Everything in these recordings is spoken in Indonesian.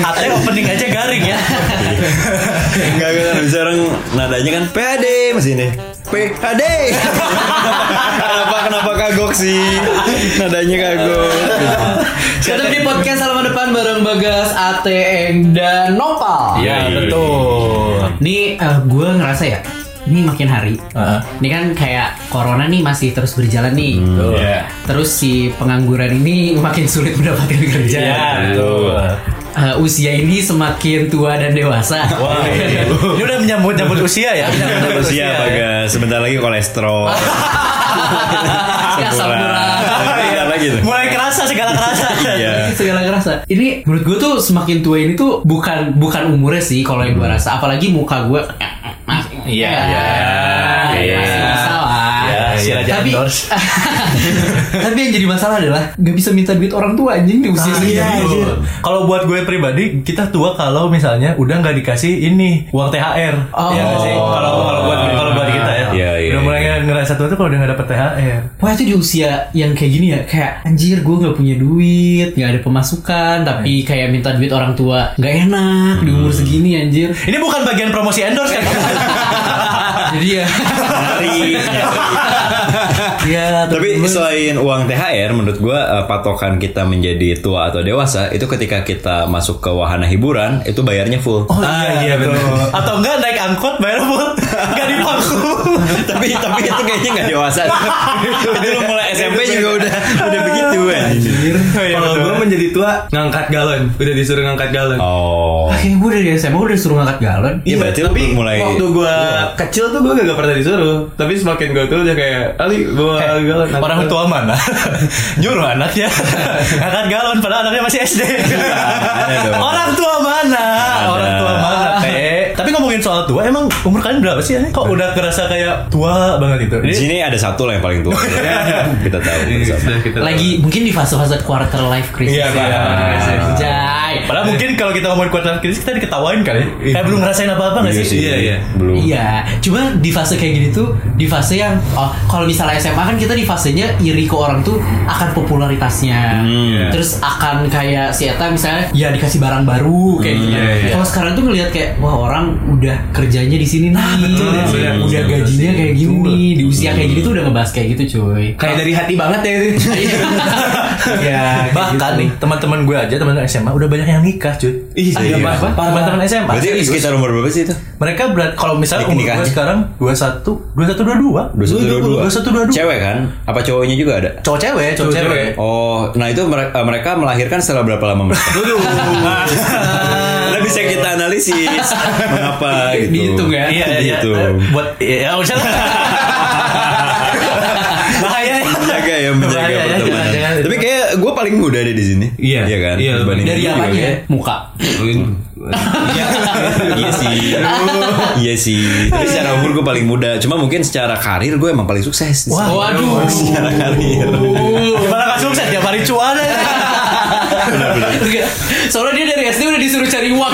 AT opening aja garing ya. Enggak kan bisa orang nadanya kan PAD masih ini. PAD. kenapa kenapa kagok sih? Nadanya kagok. Ketemu di podcast halaman depan bareng Bagas, Ateng, dan Nopal. Iya betul. Nih gue ngerasa ya, ini makin hari. Heeh. Ini kan kayak corona nih masih terus berjalan nih. Iya. Terus si pengangguran ini makin sulit mendapatkan kerja. Iya betul. Eh, usia ini semakin tua dan dewasa. Wah, ini udah menyambut nyambut usia ya. Menyambut Usia apa guys? Sebentar lagi kolesterol. ya samurai. Iya lagi tuh. Mulai kerasa segala kerasa. Iya. segala kerasa. Ini menurut gue tuh semakin tua ini tuh bukan bukan umurnya sih kalau yang gue rasa. Apalagi muka gue. Iya, Ya, iya, iya. Iya, si Raja tapi, tapi yang jadi masalah adalah nggak bisa minta duit orang tua anjing di usia segini. Iya, Kalau buat gue pribadi, kita tua kalau misalnya udah nggak dikasih ini uang THR. Oh. Iya nggak sih? Kalau kalau buat kalau buat kita ya. Iya, iya, Udah mulai iya. ngerasa tua tuh kalau udah nggak dapet THR. Wah itu di usia yang kayak gini ya Kayak anjir gue gak punya duit Gak ada pemasukan Tapi kayak minta duit orang tua Gak enak Di umur segini anjir Ini bukan bagian promosi endorse kan? Jadi ya Ya Tapi selain uang THR, menurut gua eh, patokan kita menjadi tua atau dewasa itu ketika kita masuk ke wahana hiburan itu bayarnya full. Oh iya, iya betul. Atau enggak naik angkot bayar full, enggak di tapi tapi itu kayaknya nggak dewasa. itu lu mulai SMP juga udah udah begitu kan. Tua ngangkat galon, udah disuruh ngangkat galon. Oh. Kayaknya gue dari SMA udah suruh ngangkat galon Iya, berarti lu tapi mulai- waktu gue kecil tuh gue gak pernah disuruh. Tapi semakin gue tuh udah kayak Ali bawa galon. angkat Orang galon." tua mana nyuruh anaknya angkat galon padahal anaknya masih SD. ada dong. Orang tua mana? Orang tua soal tua, emang umur kalian berapa sih? ya? Kok udah kerasa kayak tua banget gitu? Di sini ada satu lah yang paling tua. kita tahu. Sudah kita tahu. Lagi mungkin di fase-fase quarter life crisis Iya, ya. Iya. Padahal mungkin kalau kita ngomongin kuartal krisis kita diketawain kali. Kayak belum ngerasain apa-apa nggak Iya sih? Iya, iya. Belum. Iya, cuma di fase kayak gini tuh, di fase yang oh kalau misalnya SMA kan kita di fasenya iri ke orang tuh akan popularitasnya, Hmm. terus akan kayak si Eta misalnya ya dikasih barang baru kayak gitu. iya, iya. Kalau sekarang tuh ngelihat kayak wah orang udah kerjanya di sini nih, betul, udah, betul, udah gajinya kayak gini, di usia kayak gini tuh udah ngebahas kayak gitu cuy. kayak dari hati banget ya itu. ya, Bahkan gitu. nih teman-teman gue aja teman SMA udah banyak yang nikah cuy. Ih, Ada serius? apa? Teman-teman SMA. Berarti serius. sekitar umur berapa sih itu? mereka berat kalau misalnya umur gue sekarang 21 21 22 Dua satu dua dua. 21 22 Cewek kan? Apa cowoknya juga ada? cowok cewek cowok Cowok cewek cewek. Oh, nah itu mereka, mereka melahirkan setelah berapa lama mereka? Nah, bisa kita analisis mengapa gitu. Dihitung ya? iya iya Gitu. iya. buat iya usah bahaya ya Menjaga ya, menjaga Bahaya ya, pertemanan. jangan- jangan. Tapi kayak gue paling muda deh di sini. Iya. Iya kan? Iya, dari apanya? kan? Muka. Iya, iya sih. iya sih. Tapi secara umur gue paling muda. Cuma mungkin secara karir gue emang paling sukses. sini. Waduh. Secara karir. gimana gak sukses tiap hari cuan. Soalnya dia dari SD udah disuruh cari uang.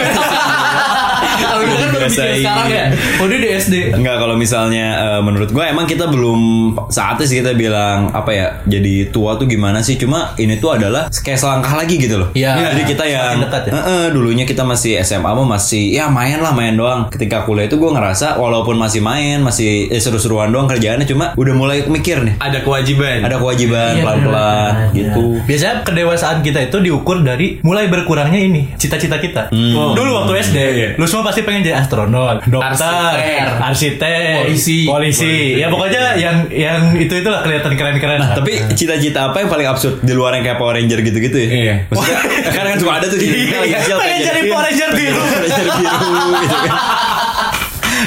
Kita kan baru bikin sekarang ya. Oh dia dari SD. Enggak kalau misalnya eh, menurut gue emang kita belum saatnya sih kita bilang apa ya jadi tua tuh gimana sih cuma ini tuh adalah kayak selangkah lagi gitu loh. Iya. Jadi kita yang dekat ya? eh, eh, dulunya kita masih SMA mah masih ya main lah main doang. Ketika kuliah itu gue ngerasa walaupun masih main masih eh, seru-seruan doang kerjaannya cuma udah mulai mikir nih. Ada kewajiban. Ada kewajiban Iya, pelan-pelan benar. gitu. Biasanya kedewasaan kita itu diukur dari mulai berkurangnya ini cita-cita kita. Hmm. Dulu waktu SD, lu semua pasti pengen jadi astronot, dokter, Arsitek. arsitek, Polisi. polisi. Ya pokoknya yang yang itu itulah kelihatan keren-keren. Nah, tapi cita-cita apa yang paling absurd di luar yang kayak Power Ranger gitu-gitu ya? Iya. Maksudnya kadang kan suka ada tuh di lagi kecil pengen kayak jadi Power Ranger biru. Power Ranger biru gitu kan.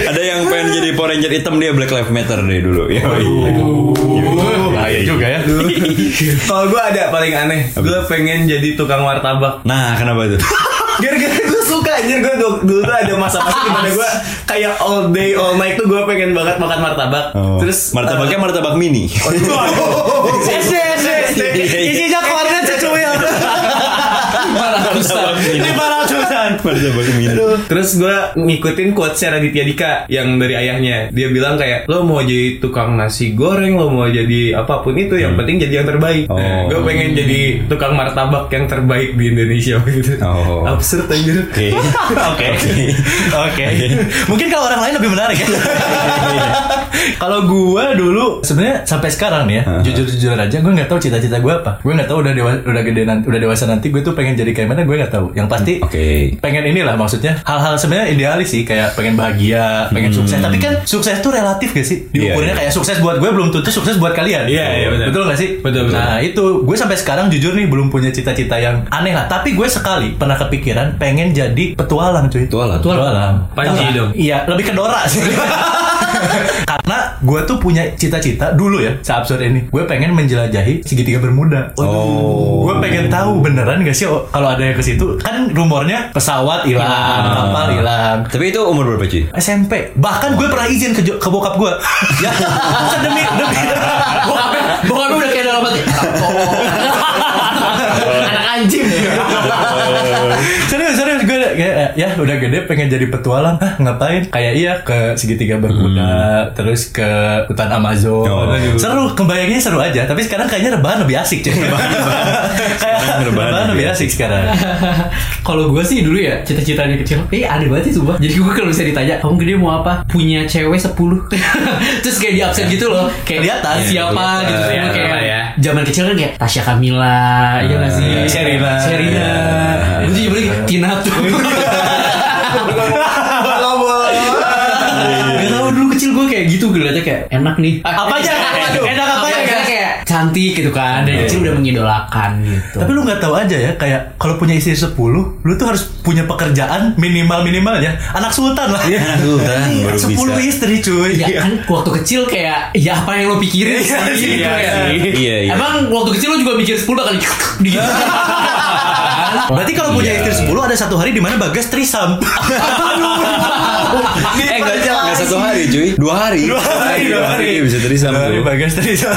Ada yang pengen jadi Power Ranger hitam dia Black Lives Matter deh dulu. Ya, Bahaya juga ya. Kalau gue ada paling aneh, gue pengen jadi tukang martabak. Nah, kenapa tuh? Gara-gara gue suka anjir gue dulu, dulu tuh ada masa-masa di mana gue kayak all day all night tuh gue pengen banget makan martabak. Oh. Terus martabaknya martabak mini. SD SD Isinya kornet cucuil. Martabak mini. Lima ratusan. Martabak. Terus gue ngikutin quotesnya Raditya Dika yang dari ayahnya. Dia bilang kayak lo mau jadi tukang nasi goreng, lo mau jadi apa pun itu, yang penting jadi yang terbaik. Oh. gue pengen jadi tukang martabak yang terbaik di Indonesia gitu. Oh. Absurd anjir. Oke. Oke. Oke. Mungkin kalau orang lain lebih menarik ya. kalau gua dulu sebenarnya sampai sekarang nih ya, jujur-jujur aja gue nggak tahu cita-cita gue apa. Gue nggak tahu udah dewa, udah gede nanti, udah dewasa nanti gue tuh pengen jadi kayak mana gue nggak tahu. Yang pasti Oke. pengen inilah maksudnya hal-hal sebenarnya idealis sih kayak pengen bahagia, pengen sukses. Tapi kan sukses tuh relatif gak sih? Diukurnya iya. kayak sukses buat gue belum tentu sukses buat kalian. Iya, iya, betul. Betul gak sih? Betul, betul. Nah itu gue sampai sekarang jujur nih belum punya cita-cita yang aneh lah. Tapi gue sekali pernah kepikiran pengen jadi petualang cuy. Petualang? Petualang. Panji Nah, dong. Iya lebih ke Dora sih. Karena gue tuh punya cita-cita dulu ya seabsurd ini. Gue pengen menjelajahi segitiga bermuda. Oh. Gue pengen tahu beneran gak sih oh, kalau ada yang ke situ. Kan rumornya pesawat hilang, kapal hilang. Tapi itu umur berapa cuy? SMP bahkan gue pernah izin ke, ke bokap gue ya demi demi Bokapnya, bokapnya udah kayak dalam hati. Anak anjing. Kayak ya udah gede pengen jadi petualang Hah, ngapain kayak iya ke segitiga bermuda terus ke hutan Amazon Oh. seru kebayangnya seru aja tapi sekarang kayaknya rebahan lebih asik cuy kayak rebahan rebahan lebih lebih asik sekarang Kalau gue sih dulu ya cita-citanya kecil, eh aneh banget sih sumpah. Jadi gue kalau bisa ditanya, kamu gede mau apa? Punya cewek 10 Terus kayak di absen gitu loh, kayak Kelihatan. siapa Kelihatan. gitu Ya, kayak ya. zaman kecil kan kayak Tasya Kamila, ya nggak sih? iya. Sherina. Sherina. Gue tuh juga Tina tuh. Gak tau dulu kecil gue kayak gitu gue liatnya kayak enak nih Apa aja? Enak apa ya? Kayak- cantik gitu kan Dari kecil udah mengidolakan gitu Tapi lu nggak tahu aja ya kayak kalau punya istri 10, lu tuh harus punya pekerjaan minimal minimalnya anak sultan lah. Anak sultan, Iya, baru 10 bisa. istri cuy. Ya kan waktu kecil kayak ya apa yang lo pikirin Iya sih, gitu iya ya. sih. Iya, iya. Emang waktu kecil lo juga mikir 10 kali gitu. Berarti kalau punya istri 10 ada satu hari di mana Bagas trisam. Eh enggak enggak satu hari cuy. Dua hari. Dua hari, dua hari. Bisa terisam Dua hari. Bagas trisam.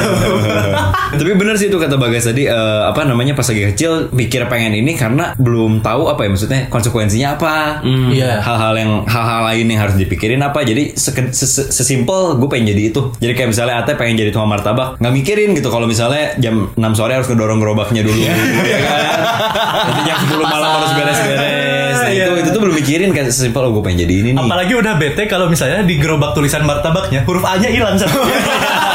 Tapi bener sih itu kata Bagas tadi eh, apa namanya pas lagi kecil mikir pengen ini karena belum tahu apa ya maksudnya konsekuensinya apa. Iya. Hal-hal yang hal-hal lain yang harus dipikirin apa. Jadi sesimpel gue pengen jadi itu. Jadi kayak misalnya Ate pengen jadi tukang martabak, nggak mikirin gitu kalau misalnya jam 6 sore harus ngedorong gerobaknya dulu ya kan. Nanti jam 10 malam harus beres-beres. Nah, Iya. itu itu mikirin kayak sesimpel oh gue pengen jadi ini nih. Apalagi udah bete kalau misalnya di gerobak tulisan martabaknya huruf A-nya hilang satu.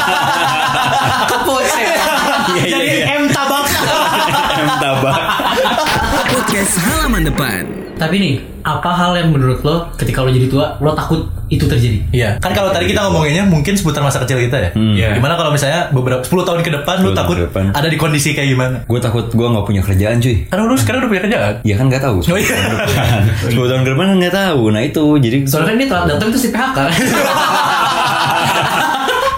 Podcast halaman depan. Tapi nih, apa hal yang menurut lo ketika lo jadi tua lo takut itu terjadi? Iya, kan kalau tadi kita ngomonginnya mungkin seputar masa kecil kita ya. Hmm. Iya. Gimana kalau misalnya beberapa 10 tahun ke depan 10 tahun takut depan. ada di kondisi kayak gimana? Gue takut gue nggak punya kerjaan cuy. Karena lu sekarang udah punya kerjaan. Ya kan nggak tahu. Oh, iya. Sepuluh tahun ke depan kan nggak tahu. Nah itu jadi. Soalnya kan dia telat datang terus di PHK.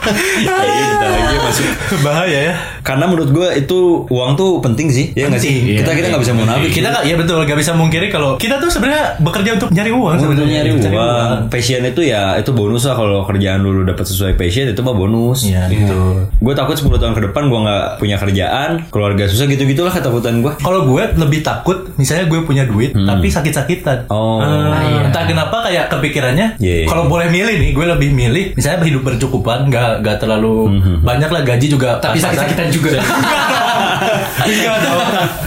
Iya, bentar lagi masuk. Bahaya ya. Karena menurut gue itu uang tuh penting sih. Ya nggak sih. Penting, Kita iya. kita nggak bisa munafik. Kita nggak, ya betul, nggak bisa mungkiri kalau kita tuh sebenarnya bekerja untuk nyari uang untuk sebenarnya. nyari uang. Passion itu ya itu bonus lah kalau kerjaan dulu dapat sesuai passion itu mah bonus. Iya, gitu. Gue takut 10 tahun ke depan gue nggak punya kerjaan, keluarga susah gitu-gitulah ketakutan gue. Kalau gue lebih takut, misalnya gue punya duit, tapi sakit-sakitan. Oh. Eh, iya. Entah kenapa kayak kepikirannya, Iya, iya. kalau boleh milih nih, gue lebih milih, misalnya hidup bercukupan, nggak nggak terlalu banyak lah gaji juga. Tapi sakit-sakitan juga. enggak dong,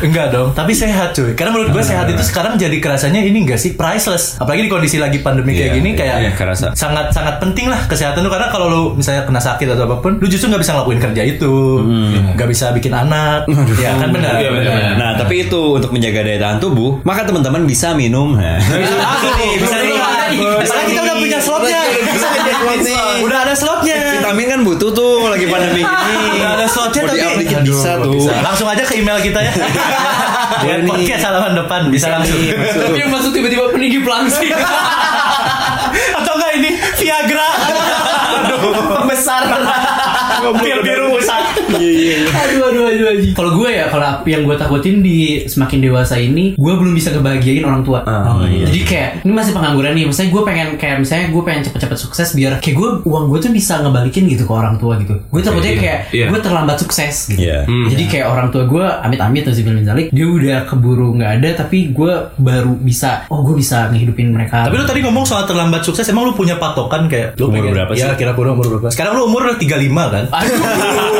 enggak dong. Tapi sehat cuy. Karena menurut gue sehat itu sekarang jadi kerasanya ini enggak sih priceless. Apalagi di kondisi lagi pandemi kayak Iya, gini iya, kayak iya, kerasa. sangat sangat penting lah kesehatan lu karena kalau lu misalnya kena sakit atau apa pun, lu justru nggak bisa ngelakuin kerja itu, nggak bisa bikin anak. Ya kan benar. Nah, tapi itu untuk menjaga daya tahan tubuh, maka teman-teman bisa minum. Nah. Bisa nih, bisa nih. Kita udah punya slotnya. Slot nih. Udah ada slotnya. Vitamin kan butuh tuh lagi pandemi gini. Udah ada slotnya tapi Aduh, bisa tuh. Langsung aja ke email kita ya. Buat podcast halaman depan bisa langsung. Tapi yang masuk tiba-tiba peninggi pelangsing. Atau enggak ini Viagra. Pembesar. Pil biru Bangsat. aduh aduh aduh aduh. Kalau gue ya, kalau yang gue takutin di semakin dewasa ini, gue belum bisa ngebahagiain orang tua. Oh, iya. Jadi kayak ini masih pengangguran nih. Misalnya gue pengen kayak misalnya gue pengen cepet-cepet sukses biar kayak gue uang gue tuh bisa ngebalikin gitu ke orang tua gitu. Gue takutnya Iya, kayak iya. gue terlambat sukses gitu. Iya. Jadi kayak orang tua gue amit-amit Nazibil Zalik dia udah keburu nggak ada tapi gue baru bisa oh gue bisa ngehidupin mereka. Tapi lu tadi ngomong soal terlambat sukses, emang lu punya patokan kayak lu Umur pengen- berapa sih? Ya kira-kira umur berapa? Sekarang lu umur udah 35 kan? aduh,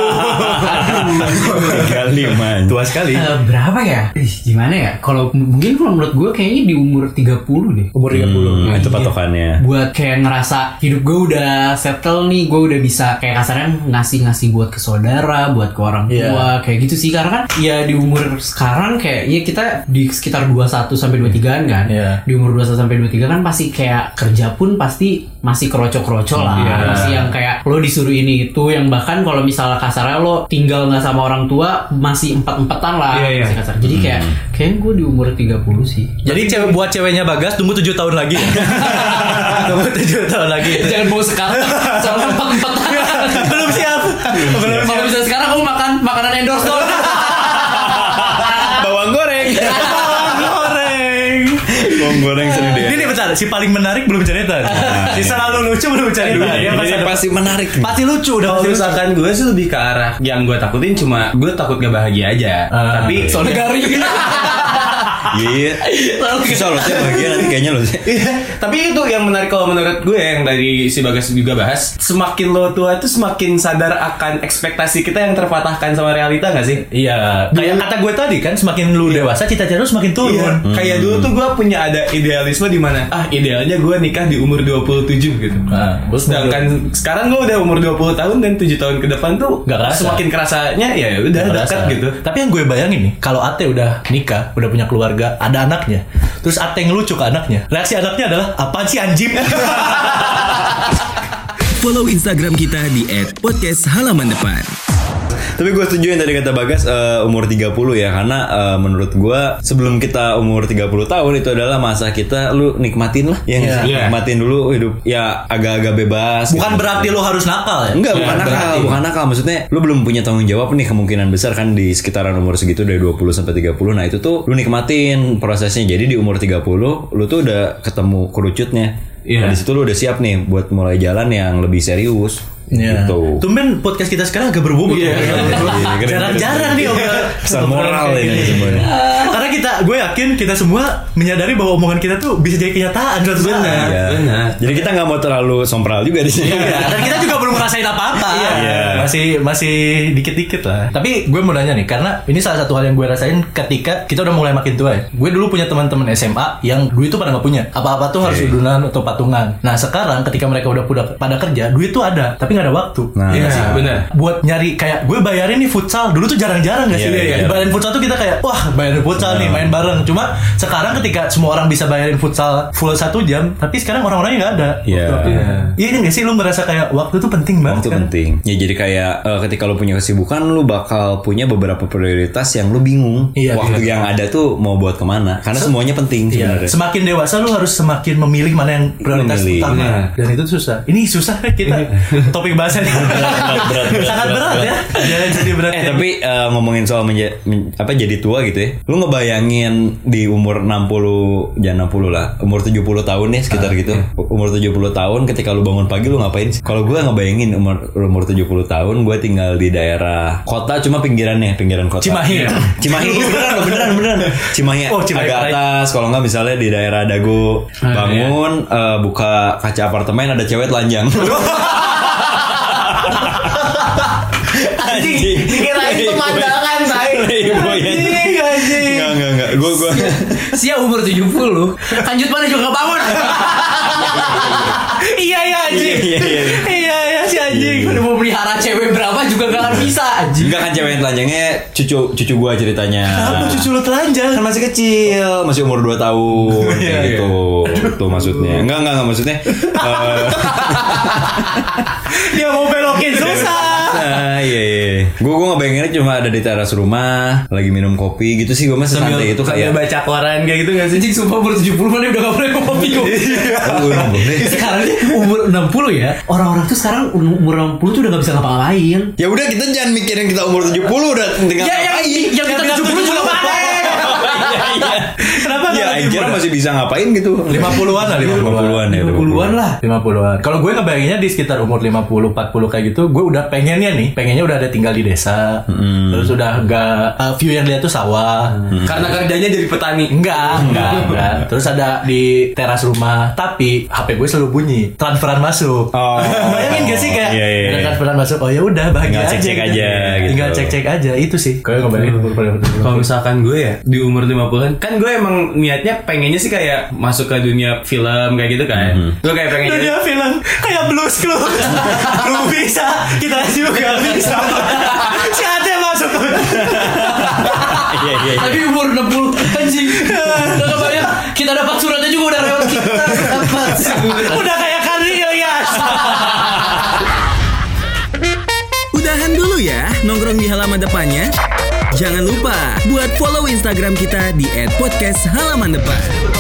Kali man. Tua sekali. Eh, berapa ya? Ih, gimana ya? Kalau mungkin kalau menurut gue kayaknya di umur 30 deh. Umur 30. Hmm, itu patokannya. buat kayak ngerasa hidup gue udah settle nih gue udah bisa kayak kasarnya ngasih ngasih buat ke saudara buat ke orang tua Iya. kayak gitu sih karena kan ya di umur sekarang kayak ya kita di sekitar 21 sampai 23an kan Iya. di umur 21 sampai 23 kan pasti kayak kerja pun pasti masih kroco-kroco lah Iya. masih yang kayak lo disuruh ini itu yang bahkan kalau misalnya kasarnya lo tinggal nggak sama orang tua masih empat-empatan lah Iya, iya. masih kasar jadi kayak kayaknya gue di umur 30 sih Jadi cewek buat ceweknya Bagas tunggu 7 tahun lagi. tunggu 7 tahun lagi. jangan mau sekarang soalnya empat-empatan Belum siap. Belum Kalau bisa sekarang kamu makan makanan endorse dong. Bawang goreng. goreng. Bawang goreng sering deh. Ini nih bentar, si paling menarik belum cerita. Si selalu lucu belum cerita. Dia Ini pasti pasti menarik. pasti lucu udah Kalau misalkan gue sih lebih ke arah yang gue takutin cuma gue takut gak bahagia aja. Ah. Tapi Soalnya garing. Iya. Susah loh sih bagian nanti kayaknya loh sih. Iya, tapi itu yang menarik kalau menurut gue yang dari si Bagas juga bahas, semakin lo tua itu semakin sadar akan ekspektasi kita yang terpatahkan sama realita gak sih? Iya, kayak kata gue tadi kan semakin lu dewasa cita-cita lu semakin turun. Iya, kayak dulu tuh gue punya ada idealisme di mana ah idealnya gue nikah di umur 27 gitu. Nah, Sedangkan sekarang gue udah umur 20 tahun dan 7 tahun ke depan tuh Nggak kerasa. semakin kerasanya ya udah dekat gitu. Tapi yang gue bayangin nih, kalau Ate udah nikah, udah punya keluarga, ada anaknya, terus Ate ngelucu ke anaknya, reaksi anaknya adalah apaan sih anjing? Follow Instagram kita di @podcast depan. Tapi gue setuju yang tadi kata Bagas eh, umur 30 ya karena eh, menurut gue sebelum kita umur 30 tahun itu adalah masa kita lu nikmatin lah ya nggak Iya. sih? Iya. nikmatin dulu hidup ya agak-agak bebas Bukan gitu. berarti lu harus nakal ya? Enggak, Ya, bukan nakal, berarti. bukan nakal. Maksudnya lu belum punya tanggung jawab nih kemungkinan besar kan di sekitaran umur segitu dari 20 sampai 30. Nah, itu tuh lu nikmatin prosesnya. Jadi di umur 30 lu tuh udah ketemu kerucutnya. Iya. Nah, di situ lu udah siap nih buat mulai jalan yang lebih serius. Iya. Gitu. Tumben podcast kita sekarang agak berbobot. Iya. keren, Jarang-jarang nih obrolan. Pesan moral ini semuanya. Karena kita, gue yakin kita semua menyadari bahwa omongan kita tuh bisa jadi kenyataan suatu saat. Benar. Iya. Benar. Jadi kita nggak mau terlalu sompral juga di sini. Iya, dan kita juga belum ngerasain apa-apa. Iya. Masih masih dikit-dikit lah. Tapi gue mau nanya nih, karena ini salah satu hal yang gue rasain ketika kita udah mulai makin tua ya. Gue dulu punya teman-teman SMA yang duit tuh pada nggak punya. Apa-apa tuh harus udunan atau patungan. Nah sekarang ketika mereka udah pada, pada kerja, duit tuh ada, tapi nggak ada waktu. Nah. Iya sih? benar. Buat nyari kayak gue bayarin nih futsal. Dulu tuh jarang-jarang gak sih? Iya, iya. Bayarin futsal tuh kita kayak wah bayarin futsal nih main bareng. Cuma sekarang ketika semua orang bisa bayarin futsal full satu jam, tapi sekarang orang-orangnya nggak ada. Iya. Waktu-waktunya. Iya kan gak sih lu ngerasa kayak waktu tuh penting banget Itu kan? penting. Ya jadi kayak eh, ketika lu punya kesibukan lu bakal punya beberapa prioritas yang lu bingung. Iya, Waktu yang ada tuh mau buat ke mana? Karena semuanya penting Iya. sebenarnya. Semakin dewasa lu harus semakin memilih mana yang prioritas Memilih. utama. Iya. Dan itu susah. Ini susah kita topik bahasannya. berat, berat, Sangat berat, berat, ya. Jangan jadi berat. Eh tapi eh, ngomongin soal menja- men- apa jadi tua gitu ya. Lu ngebayangin di umur 60 jangan 60 lah. Umur 70 tahun nih sekitar Ah, gitu. iya. Umur 70 tahun ketika lu bangun pagi lu ngapain sih? Kalau gua ngebayangin umur umur 70 tahun gua tinggal di daerah kota cuma pinggirannya, pinggiran kota. Cimahi. Cimahi iya, beneran beneran beneran. Cimahi, Oh, Cimahi agak atas kalau nggak misalnya di daerah Dago bangun eh, buka kaca apartemen ada cewek telanjang. Anjing, Dikirain pemandangan, Tai. Playboy anjing. Enggak, enggak, enggak. Gue gue Sia umur 70 Kanjut mana juga bangun Iya iya anjing. Iya, iya, iya. Iya iya si anjing. Udah mau pelihara cewek berapa juga gak akan bisa anjing Enggak kan cewek yang telanjangnya cucu cucu gua ceritanya. Apa cucu lu telanjang? Kan masih kecil, masih umur 2 tahun Iya, kayak gitu. Itu maksudnya. Enggak, enggak, enggak maksudnya. eh, Dia mau belokin susah. Iya, iya. Gue gue ngebayanginnya cuma ada di teras rumah, lagi minum kopi gitu sih gue mah sesantai itu kayak. baca koran kayak gitu gak sih? Anjing sumpah umur 70 mana udah gak boleh ngopi kok. Oh, gue boleh. Sekarang nih umur 60 ya Orang-orang tuh sekarang umur 60 tuh udah gak bisa ngapa-ngapain Ya udah kita jangan mikirin kita umur 70 udah tinggal Ya yang, ngapain. yang kita 70 juga Kenapa Ya lebih akhirnya muda? masih bisa ngapain gitu. 50-an lah 50-an 50-an ya. 50-an lah 50-an. Kalau gue ngebayanginnya di sekitar umur 50 40 kayak gitu, gue udah pengennya nih, pengennya udah ada tinggal di desa. Terus udah enggak uh, view yang lihat tuh sawah. Karena kerjanya jadi petani. Enggak, enggak, enggak. Terus ada di teras rumah, tapi HP gue selalu bunyi, transferan masuk. Oh. Bayangin gak sih kayak Iya, iya, ada iya. transferan masuk, oh ya udah bahagia Tinggal cek-cek gitu. aja, gitu. Tinggal cek-cek aja, itu sih. Kayak ngebayangin umur pada Kalau misalkan gue ya di umur 50-an kan gue emang niatnya pengennya sih kayak masuk ke dunia film kayak gitu kan. Gue kayak pengen jadi Dunia film kayak blues clues. Lu bisa Kita juga bisa. Si Ate masuk. Iya iya. iya. Tapi umur 60 Anjing. Udah kebayang Kita dapat suratnya juga udah lewat kita. Dapat. Udah kayak Kari Ilyas. Udahan dulu ya nongkrong di halaman depannya. Jangan lupa buat follow Instagram kita di @podcasthalamandepan.